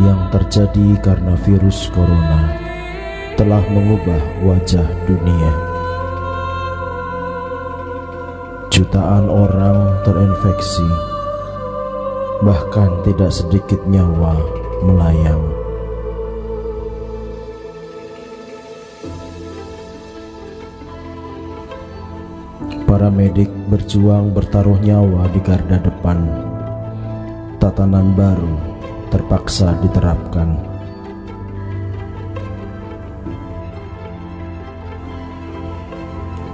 yang terjadi karena virus corona telah mengubah wajah dunia. Jutaan orang terinfeksi, bahkan tidak sedikit nyawa melayang. Para medik berjuang bertaruh nyawa di garda depan. Tatanan baru terpaksa diterapkan.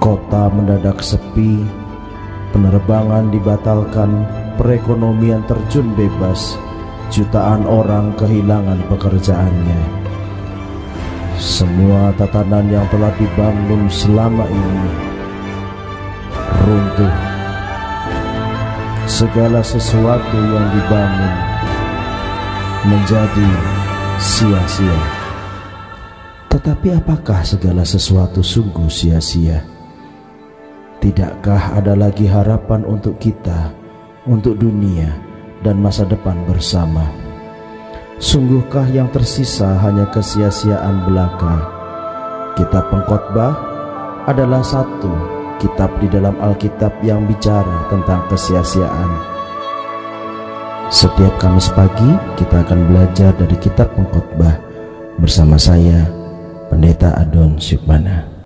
Kota mendadak sepi, penerbangan dibatalkan, perekonomian terjun bebas, jutaan orang kehilangan pekerjaannya. Semua tatanan yang telah dibangun selama ini runtuh. Segala sesuatu yang dibangun menjadi sia-sia. Tetapi apakah segala sesuatu sungguh sia-sia? Tidakkah ada lagi harapan untuk kita, untuk dunia, dan masa depan bersama? Sungguhkah yang tersisa hanya kesia-siaan belaka? Kitab pengkhotbah adalah satu kitab di dalam Alkitab yang bicara tentang kesia-siaan. Setiap Kamis pagi kita akan belajar dari kitab pengkhotbah bersama saya Pendeta Adon Syukmana.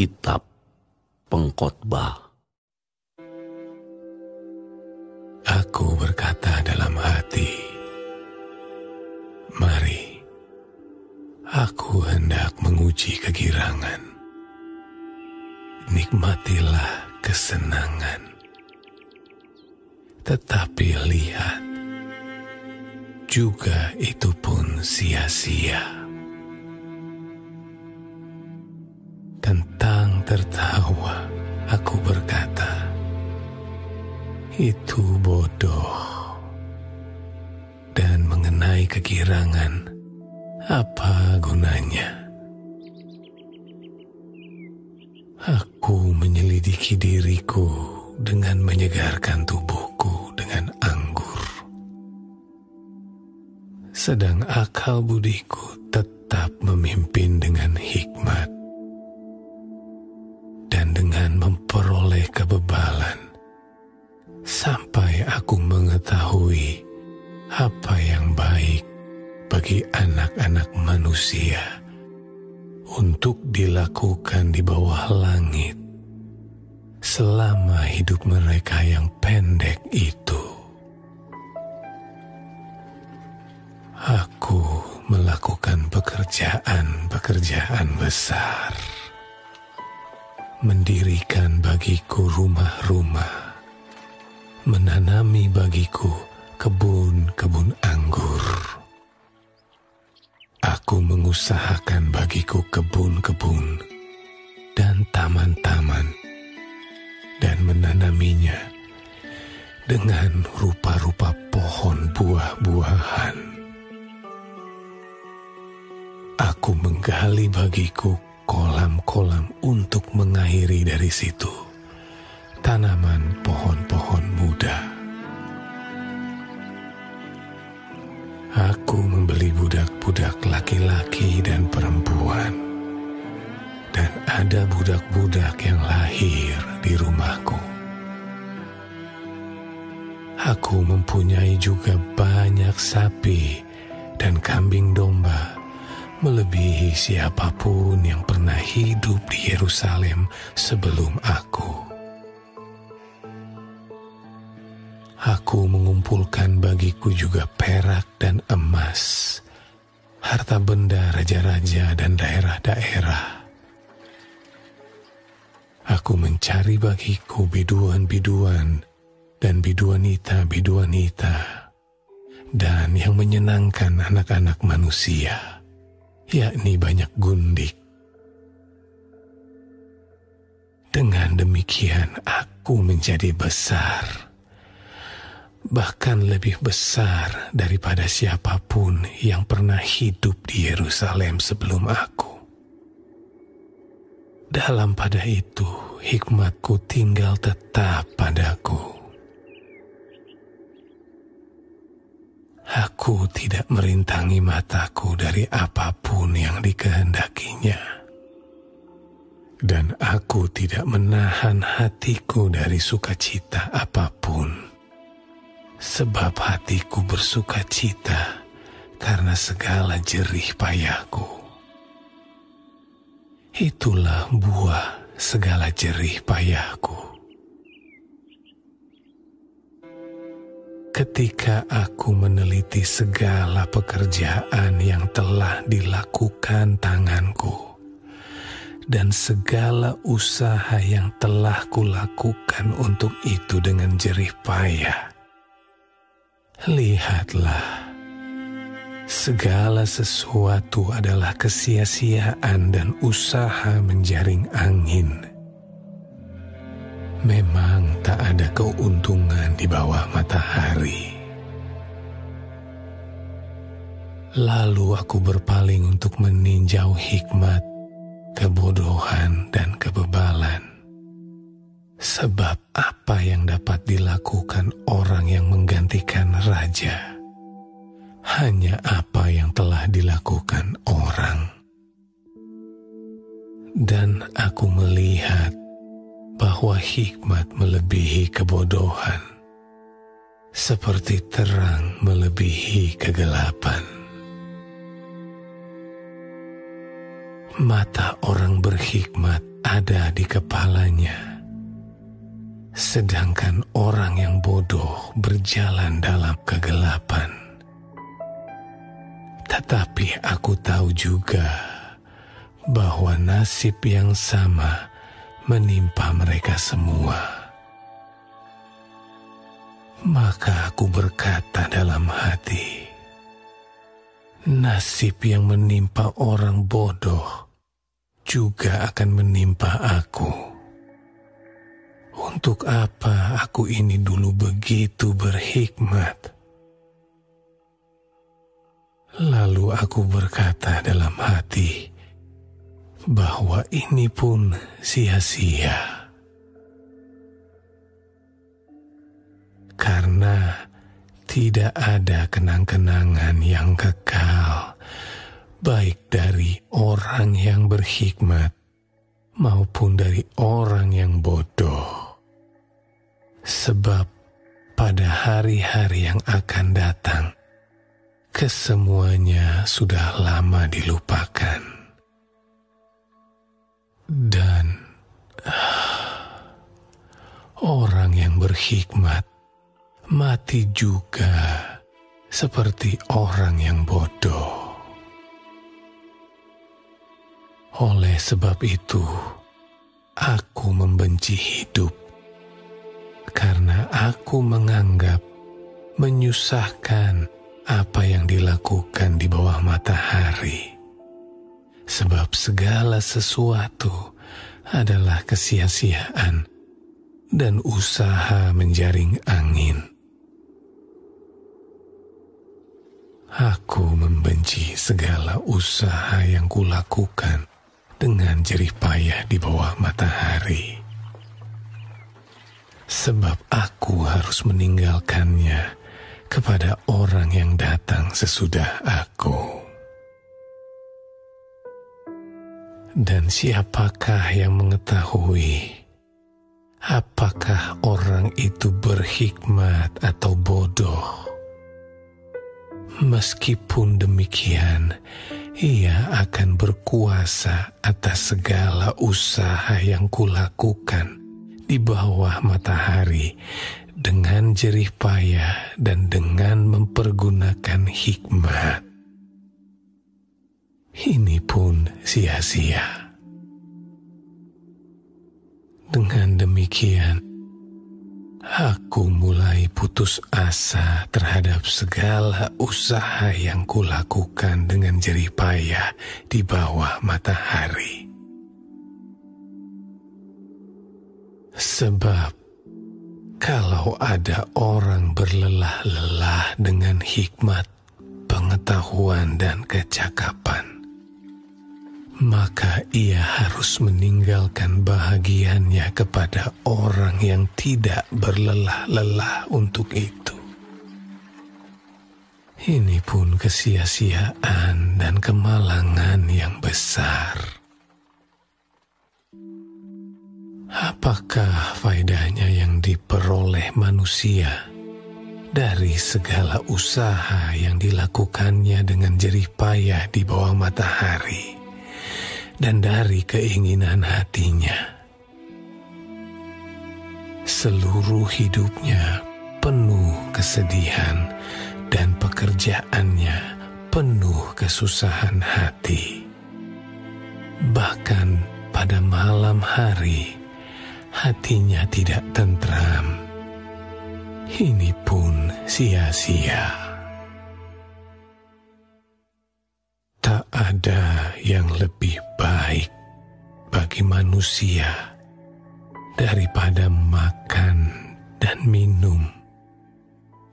Kitab Pengkhotbah. Aku berkata dalam hati, Mari, aku hendak menguji kegirangan. Nikmatilah kesenangan. Tetapi lihat, juga itu pun sia-sia. tentang tertawa, aku berkata, "Itu bodoh." Dan mengenai kegirangan, apa gunanya? Aku menyelidiki diriku dengan menyegarkan tubuhku dengan anggur. Sedang akal budiku tetap memimpin dengan hikmat memperoleh kebebalan sampai aku mengetahui apa yang baik bagi anak-anak manusia untuk dilakukan di bawah langit selama hidup mereka yang pendek itu. Aku melakukan pekerjaan-pekerjaan besar, mendirikan bagiku rumah-rumah, menanami bagiku kebun-kebun anggur. Aku mengusahakan bagiku kebun-kebun dan taman-taman dan menanaminya dengan rupa-rupa pohon buah-buahan. Aku menggali bagiku kolam-kolam untuk mengairi dari situ tanaman pohon-pohon muda. Aku membeli budak-budak laki-laki dan perempuan, dan ada budak-budak yang lahir di rumahku. Aku mempunyai juga banyak sapi dan kambing domba, melebihi siapa pun yang pernah hidup di Yerusalem sebelum aku. Aku mengumpulkan bagiku juga perak dan emas, harta benda raja-raja dan daerah-daerah. Aku mencari bagiku biduan-biduan dan biduanita-biduanita, dan yang menyenangkan anak-anak manusia, yakni banyak gundik. Dengan demikian aku menjadi besar bahkan lebih besar daripada siapa pun yang pernah hidup di Yerusalem sebelum aku. Dalam pada itu, hikmatku tinggal tetap padaku. Aku tidak merintangi mataku dari apa pun yang dikehendakinya. Dan aku tidak menahan hatiku dari sukacita apa pun sebab hatiku bersuka cita karena segala jerih payahku. Itulah buah segala jerih payahku. Ketika aku meneliti segala pekerjaan yang telah dilakukan tanganku, dan segala usaha yang telah kulakukan untuk itu dengan jerih payah, Lihatlah, segala sesuatu adalah kesia-siaan dan usaha menjaring angin. Memang tak ada keuntungan di bawah matahari. Lalu aku berpaling untuk meninjau hikmat, kebodohan, dan kebebalan Sebab apa yang dapat dilakukan orang yang menggantikan raja? Hanya apa yang telah dilakukan orang. Dan aku melihat bahwa hikmat melebihi kebodohan, seperti terang melebihi kegelapan. Mata orang berhikmat ada di kepalanya sedangkan orang yang bodoh berjalan dalam kegelapan. Tetapi aku tahu juga bahwa nasib yang sama menimpa mereka semua. Maka aku berkata dalam hati, nasib yang menimpa orang bodoh juga akan menimpa aku. Untuk apa aku ini dulu begitu berhikmat? Lalu aku berkata dalam hati bahwa ini pun sia-sia. Karena tidak ada kenang-kenangan yang kekal, baik dari orang yang berhikmat maupun dari orang yang bodoh. Sebab pada hari-hari yang akan datang, kesemuanya sudah lama dilupakan. Dan orang yang berhikmat mati juga seperti orang yang bodoh. Oleh sebab itu, aku membenci hidup karena aku menganggap menyusahkan apa yang dilakukan di bawah matahari. Sebab segala sesuatu adalah kesia-siaan dan usaha menjaring angin. Aku membenci segala usaha yang kulakukan dengan jerih payah di bawah matahari. Sebab aku harus meninggalkannya kepada orang yang datang sesudah aku. Dan siapakah yang mengetahui apakah orang itu berhikmat atau bodoh? Meskipun demikian, ia akan berkuasa atas segala usaha yang kulakukan di bawah matahari dengan jerih payah dan dengan mempergunakan hikmat. Ini pun sia-sia. Dengan demikian, Aku mulai putus asa terhadap segala usaha yang kulakukan dengan jerih payah di bawah matahari. Sebab kalau ada orang berlelah-lelah dengan hikmat, pengetahuan, dan kecakapan, maka ia harus meninggalkan bahagiannya kepada orang yang tidak berlelah-lelah untuk itu. Ini pun kesia-siaan dan kemalangan yang besar. Apakah faedahnya yang diperoleh manusia dari segala usaha yang dilakukannya dengan jerih payah di bawah matahari? Dan dari keinginan hatinya. Seluruh hidupnya penuh kesedihan dan pekerjaannya penuh kesusahan hati. Bahkan pada malam hari, hatinya tidak tentram. Ini pun sia-sia. Ada yang lebih baik bagi manusia daripada makan dan minum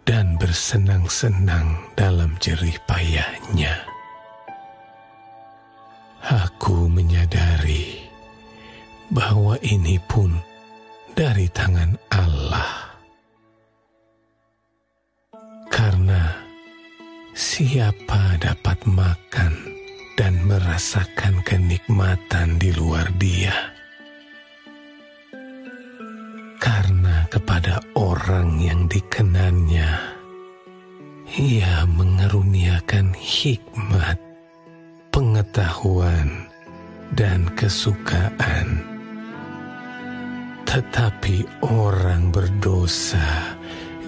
dan bersenang-senang dalam jerih payahnya. Aku menyadari bahwa ini pun dari tangan Allah. Karena Siapa dapat makan dan merasakan kenikmatan di luar dia? Karena kepada orang yang dikenannya, ia mengeruniakan hikmat, pengetahuan, dan kesukaan. Tetapi orang berdosa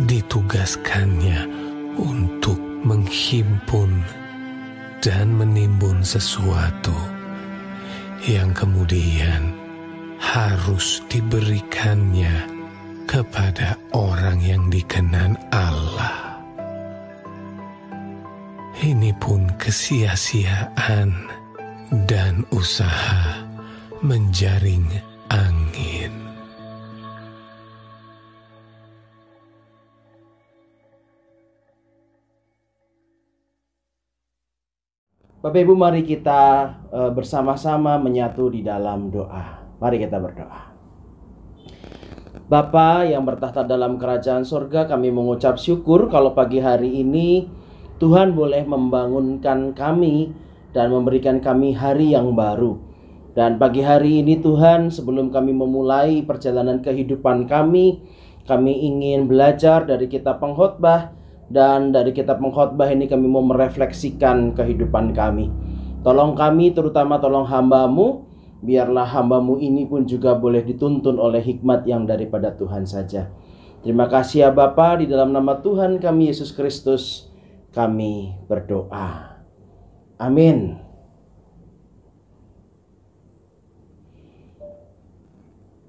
ditugaskannya untuk menghimpun dan menimbun sesuatu yang kemudian harus diberikannya kepada orang yang dikenan Allah. Ini pun kesia-siaan dan usaha menjaring angin. Bapak Ibu mari kita uh, bersama-sama menyatu di dalam doa. Mari kita berdoa. Bapa yang bertahta dalam kerajaan sorga, kami mengucap syukur kalau pagi hari ini Tuhan boleh membangunkan kami dan memberikan kami hari yang baru. Dan pagi hari ini Tuhan, sebelum kami memulai perjalanan kehidupan kami, kami ingin belajar dari kitab pengkhotbah dan dari kitab pengkhotbah ini kami mau merefleksikan kehidupan kami. Tolong kami terutama tolong hambamu biarlah hambamu ini pun juga boleh dituntun oleh hikmat yang daripada Tuhan saja. Terima kasih ya Bapa di dalam nama Tuhan kami Yesus Kristus kami berdoa. Amin.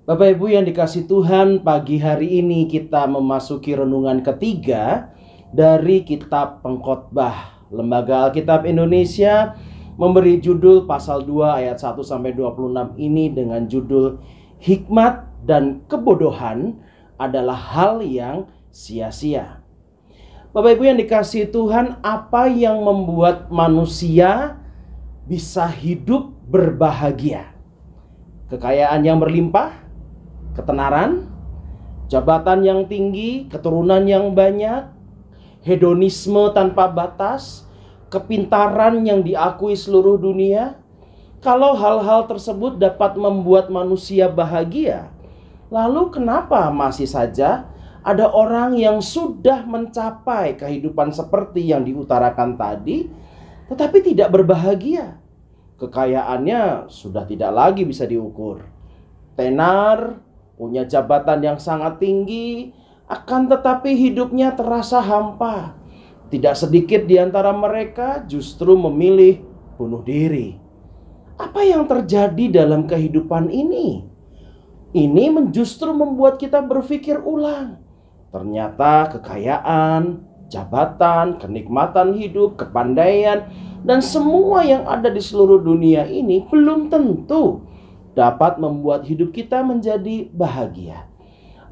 Bapak Ibu yang dikasih Tuhan, pagi hari ini kita memasuki renungan ketiga dari kitab Pengkhotbah Lembaga Alkitab Indonesia memberi judul pasal 2 ayat 1 sampai 26 ini dengan judul hikmat dan kebodohan adalah hal yang sia-sia. Bapak Ibu yang dikasih Tuhan, apa yang membuat manusia bisa hidup berbahagia? Kekayaan yang berlimpah, ketenaran, jabatan yang tinggi, keturunan yang banyak, hedonisme tanpa batas, kepintaran yang diakui seluruh dunia, kalau hal-hal tersebut dapat membuat manusia bahagia, lalu kenapa masih saja ada orang yang sudah mencapai kehidupan seperti yang diutarakan tadi, tetapi tidak berbahagia? Kekayaannya sudah tidak lagi bisa diukur. Tenar, punya jabatan yang sangat tinggi, akan tetapi hidupnya terasa hampa tidak sedikit di antara mereka justru memilih bunuh diri. Apa yang terjadi dalam kehidupan ini? Ini justru membuat kita berpikir ulang. Ternyata kekayaan, jabatan, kenikmatan hidup, kepandaian, dan semua yang ada di seluruh dunia ini belum tentu dapat membuat hidup kita menjadi bahagia.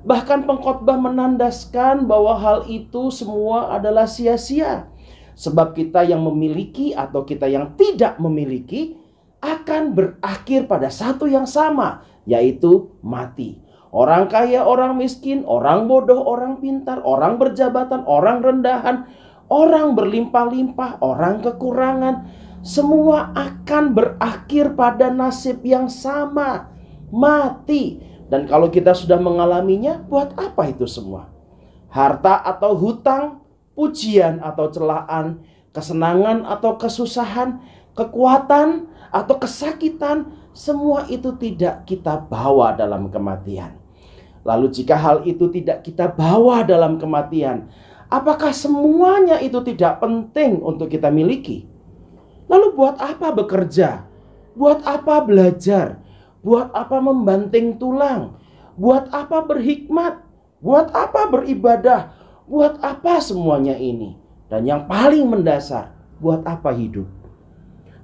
Bahkan pengkhotbah menandaskan bahwa hal itu semua adalah sia-sia. Sebab kita yang memiliki atau kita yang tidak memiliki akan berakhir pada satu yang sama, yaitu mati. Orang kaya, orang miskin, orang bodoh, orang pintar, orang berjabatan, orang rendahan, orang berlimpah-limpah, orang kekurangan, semua akan berakhir pada nasib yang sama, mati. Dan kalau kita sudah mengalaminya, buat apa itu semua? Harta atau hutang, pujian atau celaan, kesenangan atau kesusahan, kekuatan atau kesakitan, semua itu tidak kita bawa dalam kematian. Lalu jika hal itu tidak kita bawa dalam kematian, apakah semuanya itu tidak penting untuk kita miliki? Lalu buat apa bekerja? Buat apa belajar? Buat apa membanting tulang? Buat apa berhikmat? Buat apa beribadah? Buat apa semuanya ini? Dan yang paling mendasar, buat apa hidup?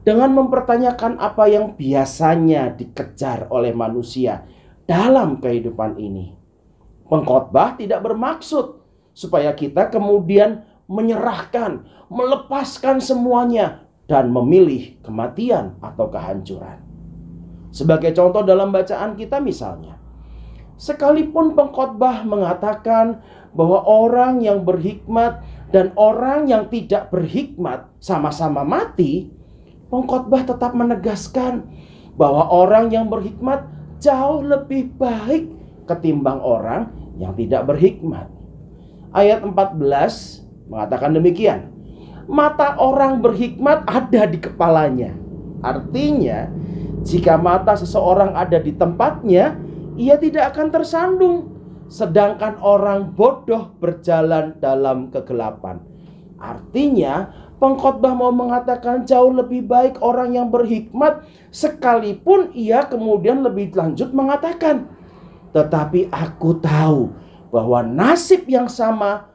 Dengan mempertanyakan apa yang biasanya dikejar oleh manusia dalam kehidupan ini. Pengkhotbah tidak bermaksud supaya kita kemudian menyerahkan, melepaskan semuanya dan memilih kematian atau kehancuran. Sebagai contoh dalam bacaan kita misalnya, sekalipun pengkhotbah mengatakan bahwa orang yang berhikmat dan orang yang tidak berhikmat sama-sama mati, pengkhotbah tetap menegaskan bahwa orang yang berhikmat jauh lebih baik ketimbang orang yang tidak berhikmat. Ayat 14 mengatakan demikian. Mata orang berhikmat ada di kepalanya. Artinya, jika mata seseorang ada di tempatnya, ia tidak akan tersandung. Sedangkan orang bodoh berjalan dalam kegelapan. Artinya, pengkhotbah mau mengatakan jauh lebih baik orang yang berhikmat sekalipun ia kemudian lebih lanjut mengatakan, "Tetapi aku tahu bahwa nasib yang sama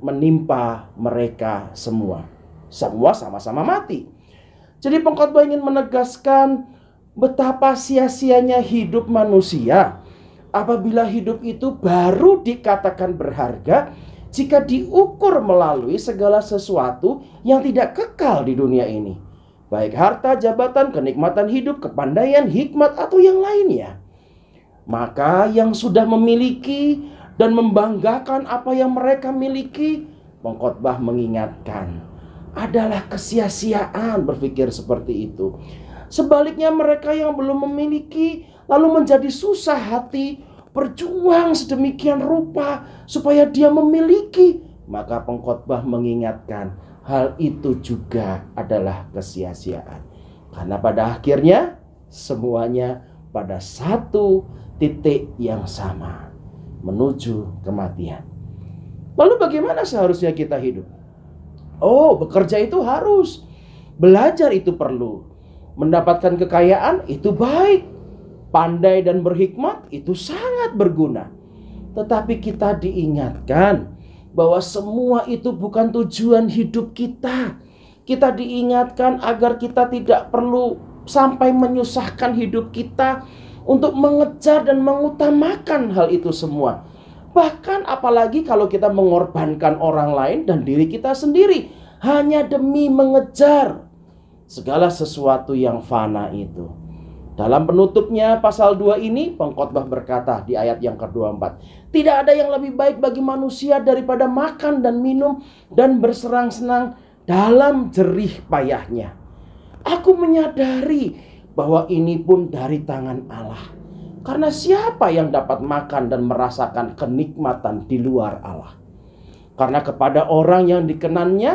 menimpa mereka semua. Semua sama-sama mati." Jadi pengkhotbah ingin menegaskan betapa sia-sianya hidup manusia apabila hidup itu baru dikatakan berharga jika diukur melalui segala sesuatu yang tidak kekal di dunia ini. Baik harta, jabatan, kenikmatan hidup, kepandaian, hikmat, atau yang lainnya. Maka yang sudah memiliki dan membanggakan apa yang mereka miliki, pengkhotbah mengingatkan adalah kesia-siaan berpikir seperti itu. Sebaliknya mereka yang belum memiliki lalu menjadi susah hati berjuang sedemikian rupa supaya dia memiliki. Maka pengkhotbah mengingatkan hal itu juga adalah kesia-siaan. Karena pada akhirnya semuanya pada satu titik yang sama menuju kematian. Lalu bagaimana seharusnya kita hidup? Oh, bekerja itu harus. Belajar itu perlu. Mendapatkan kekayaan itu baik. Pandai dan berhikmat itu sangat berguna. Tetapi kita diingatkan bahwa semua itu bukan tujuan hidup kita. Kita diingatkan agar kita tidak perlu sampai menyusahkan hidup kita untuk mengejar dan mengutamakan hal itu semua. Bahkan apalagi kalau kita mengorbankan orang lain dan diri kita sendiri hanya demi mengejar segala sesuatu yang fana itu. Dalam penutupnya pasal 2 ini pengkhotbah berkata di ayat yang ke-24, tidak ada yang lebih baik bagi manusia daripada makan dan minum dan berserang-senang dalam jerih payahnya. Aku menyadari bahwa ini pun dari tangan Allah. Karena siapa yang dapat makan dan merasakan kenikmatan di luar Allah? Karena kepada orang yang dikenannya,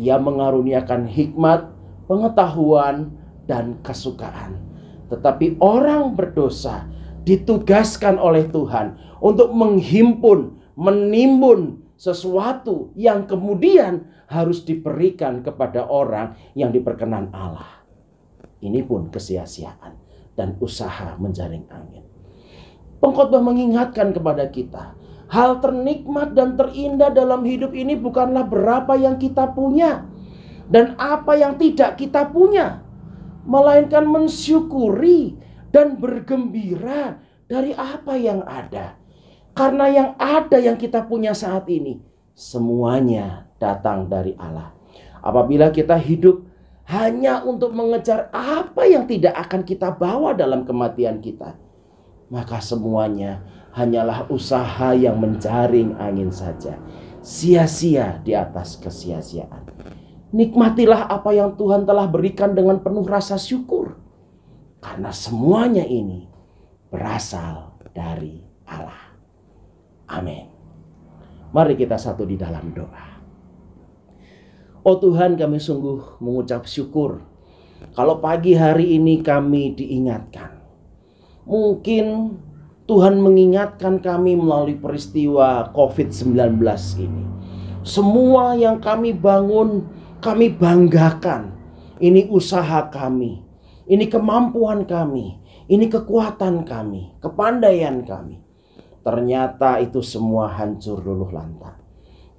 ia mengaruniakan hikmat, pengetahuan, dan kesukaan tetapi orang berdosa ditugaskan oleh Tuhan untuk menghimpun, menimbun sesuatu yang kemudian harus diberikan kepada orang yang diperkenan Allah. Ini pun kesia-siaan dan usaha menjaring angin. Pengkhotbah mengingatkan kepada kita, hal ternikmat dan terindah dalam hidup ini bukanlah berapa yang kita punya dan apa yang tidak kita punya, melainkan mensyukuri dan bergembira dari apa yang ada. Karena yang ada yang kita punya saat ini semuanya datang dari Allah. Apabila kita hidup hanya untuk mengejar apa yang tidak akan kita bawa dalam kematian kita, maka semuanya hanyalah usaha yang menjaring angin saja, sia-sia di atas kesia-siaan. Nikmatilah apa yang Tuhan telah berikan dengan penuh rasa syukur. Karena semuanya ini berasal dari Allah. Amin. Mari kita satu di dalam doa. Oh Tuhan kami sungguh mengucap syukur. Kalau pagi hari ini kami diingatkan. Mungkin Tuhan mengingatkan kami melalui peristiwa COVID-19 ini. Semua yang kami bangun kami banggakan. Ini usaha kami, ini kemampuan kami, ini kekuatan kami, kepandaian kami. Ternyata itu semua hancur luluh lantak.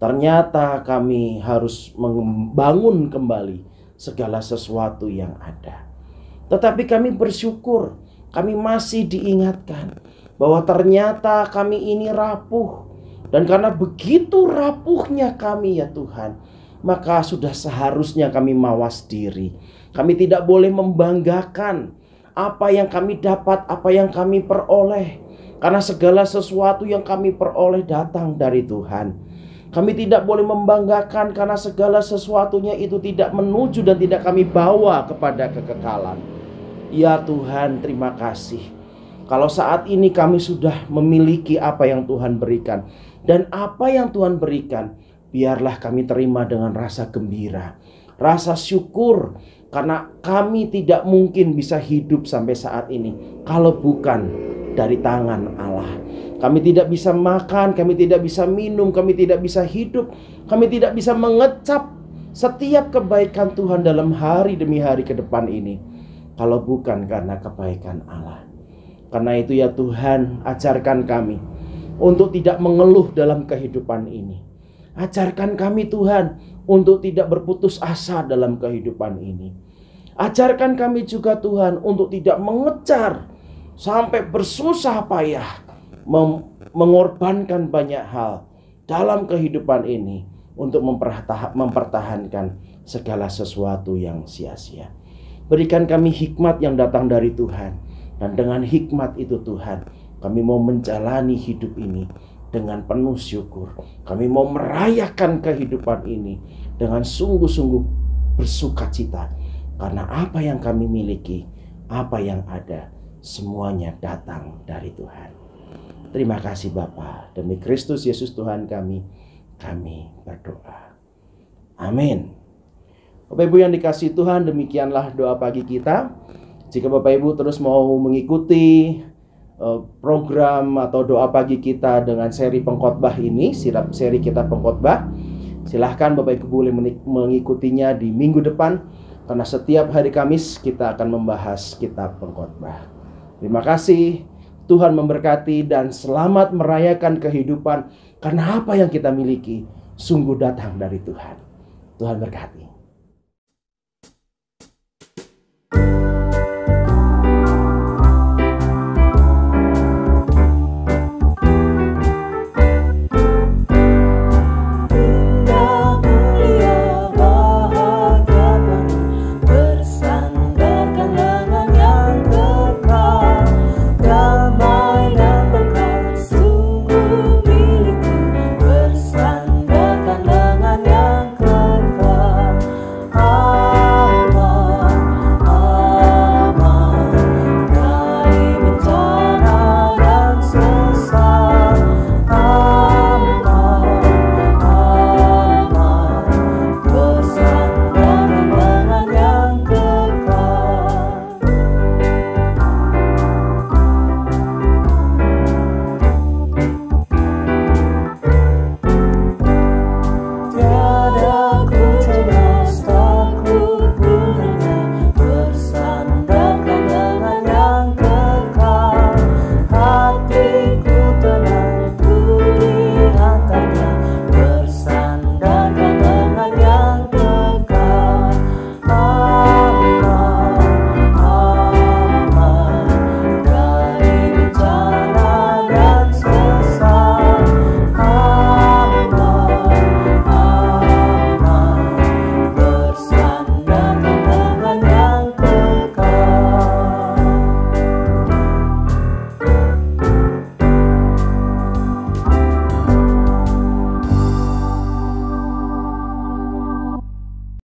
Ternyata kami harus membangun kembali segala sesuatu yang ada. Tetapi kami bersyukur, kami masih diingatkan bahwa ternyata kami ini rapuh. Dan karena begitu rapuhnya kami ya Tuhan, maka sudah seharusnya kami mawas diri. Kami tidak boleh membanggakan apa yang kami dapat, apa yang kami peroleh. Karena segala sesuatu yang kami peroleh datang dari Tuhan. Kami tidak boleh membanggakan karena segala sesuatunya itu tidak menuju dan tidak kami bawa kepada kekekalan. Ya Tuhan, terima kasih. Kalau saat ini kami sudah memiliki apa yang Tuhan berikan dan apa yang Tuhan berikan, biarlah kami terima dengan rasa gembira, rasa syukur, karena kami tidak mungkin bisa hidup sampai saat ini kalau bukan dari tangan Allah. Kami tidak bisa makan, kami tidak bisa minum, kami tidak bisa hidup, kami tidak bisa mengecap setiap kebaikan Tuhan dalam hari demi hari ke depan ini. Kalau bukan karena kebaikan Allah. Karena itu ya Tuhan, ajarkan kami untuk tidak mengeluh dalam kehidupan ini Ajarkan kami Tuhan untuk tidak berputus asa dalam kehidupan ini. Ajarkan kami juga Tuhan untuk tidak mengejar sampai bersusah payah mengorbankan banyak hal dalam kehidupan ini untuk mempertahankan segala sesuatu yang sia-sia. Berikan kami hikmat yang datang dari Tuhan dan dengan hikmat itu Tuhan Kami mau menjalani hidup ini dengan penuh syukur. Kami mau merayakan kehidupan ini dengan sungguh-sungguh bersuka cita. Karena apa yang kami miliki, apa yang ada, semuanya datang dari Tuhan. Terima kasih Bapa. Demi Kristus Yesus Tuhan kami, kami berdoa. Amin. Bapak Ibu yang dikasih Tuhan, demikianlah doa pagi kita. Jika Bapak Ibu terus mau mengikuti program atau doa pagi kita dengan seri pengkhotbah ini, sirap seri kita pengkhotbah. Silahkan Bapak Ibu boleh mengikutinya di minggu depan karena setiap hari Kamis kita akan membahas kitab pengkhotbah. Terima kasih. Tuhan memberkati dan selamat merayakan kehidupan karena apa yang kita miliki sungguh datang dari Tuhan. Tuhan berkati.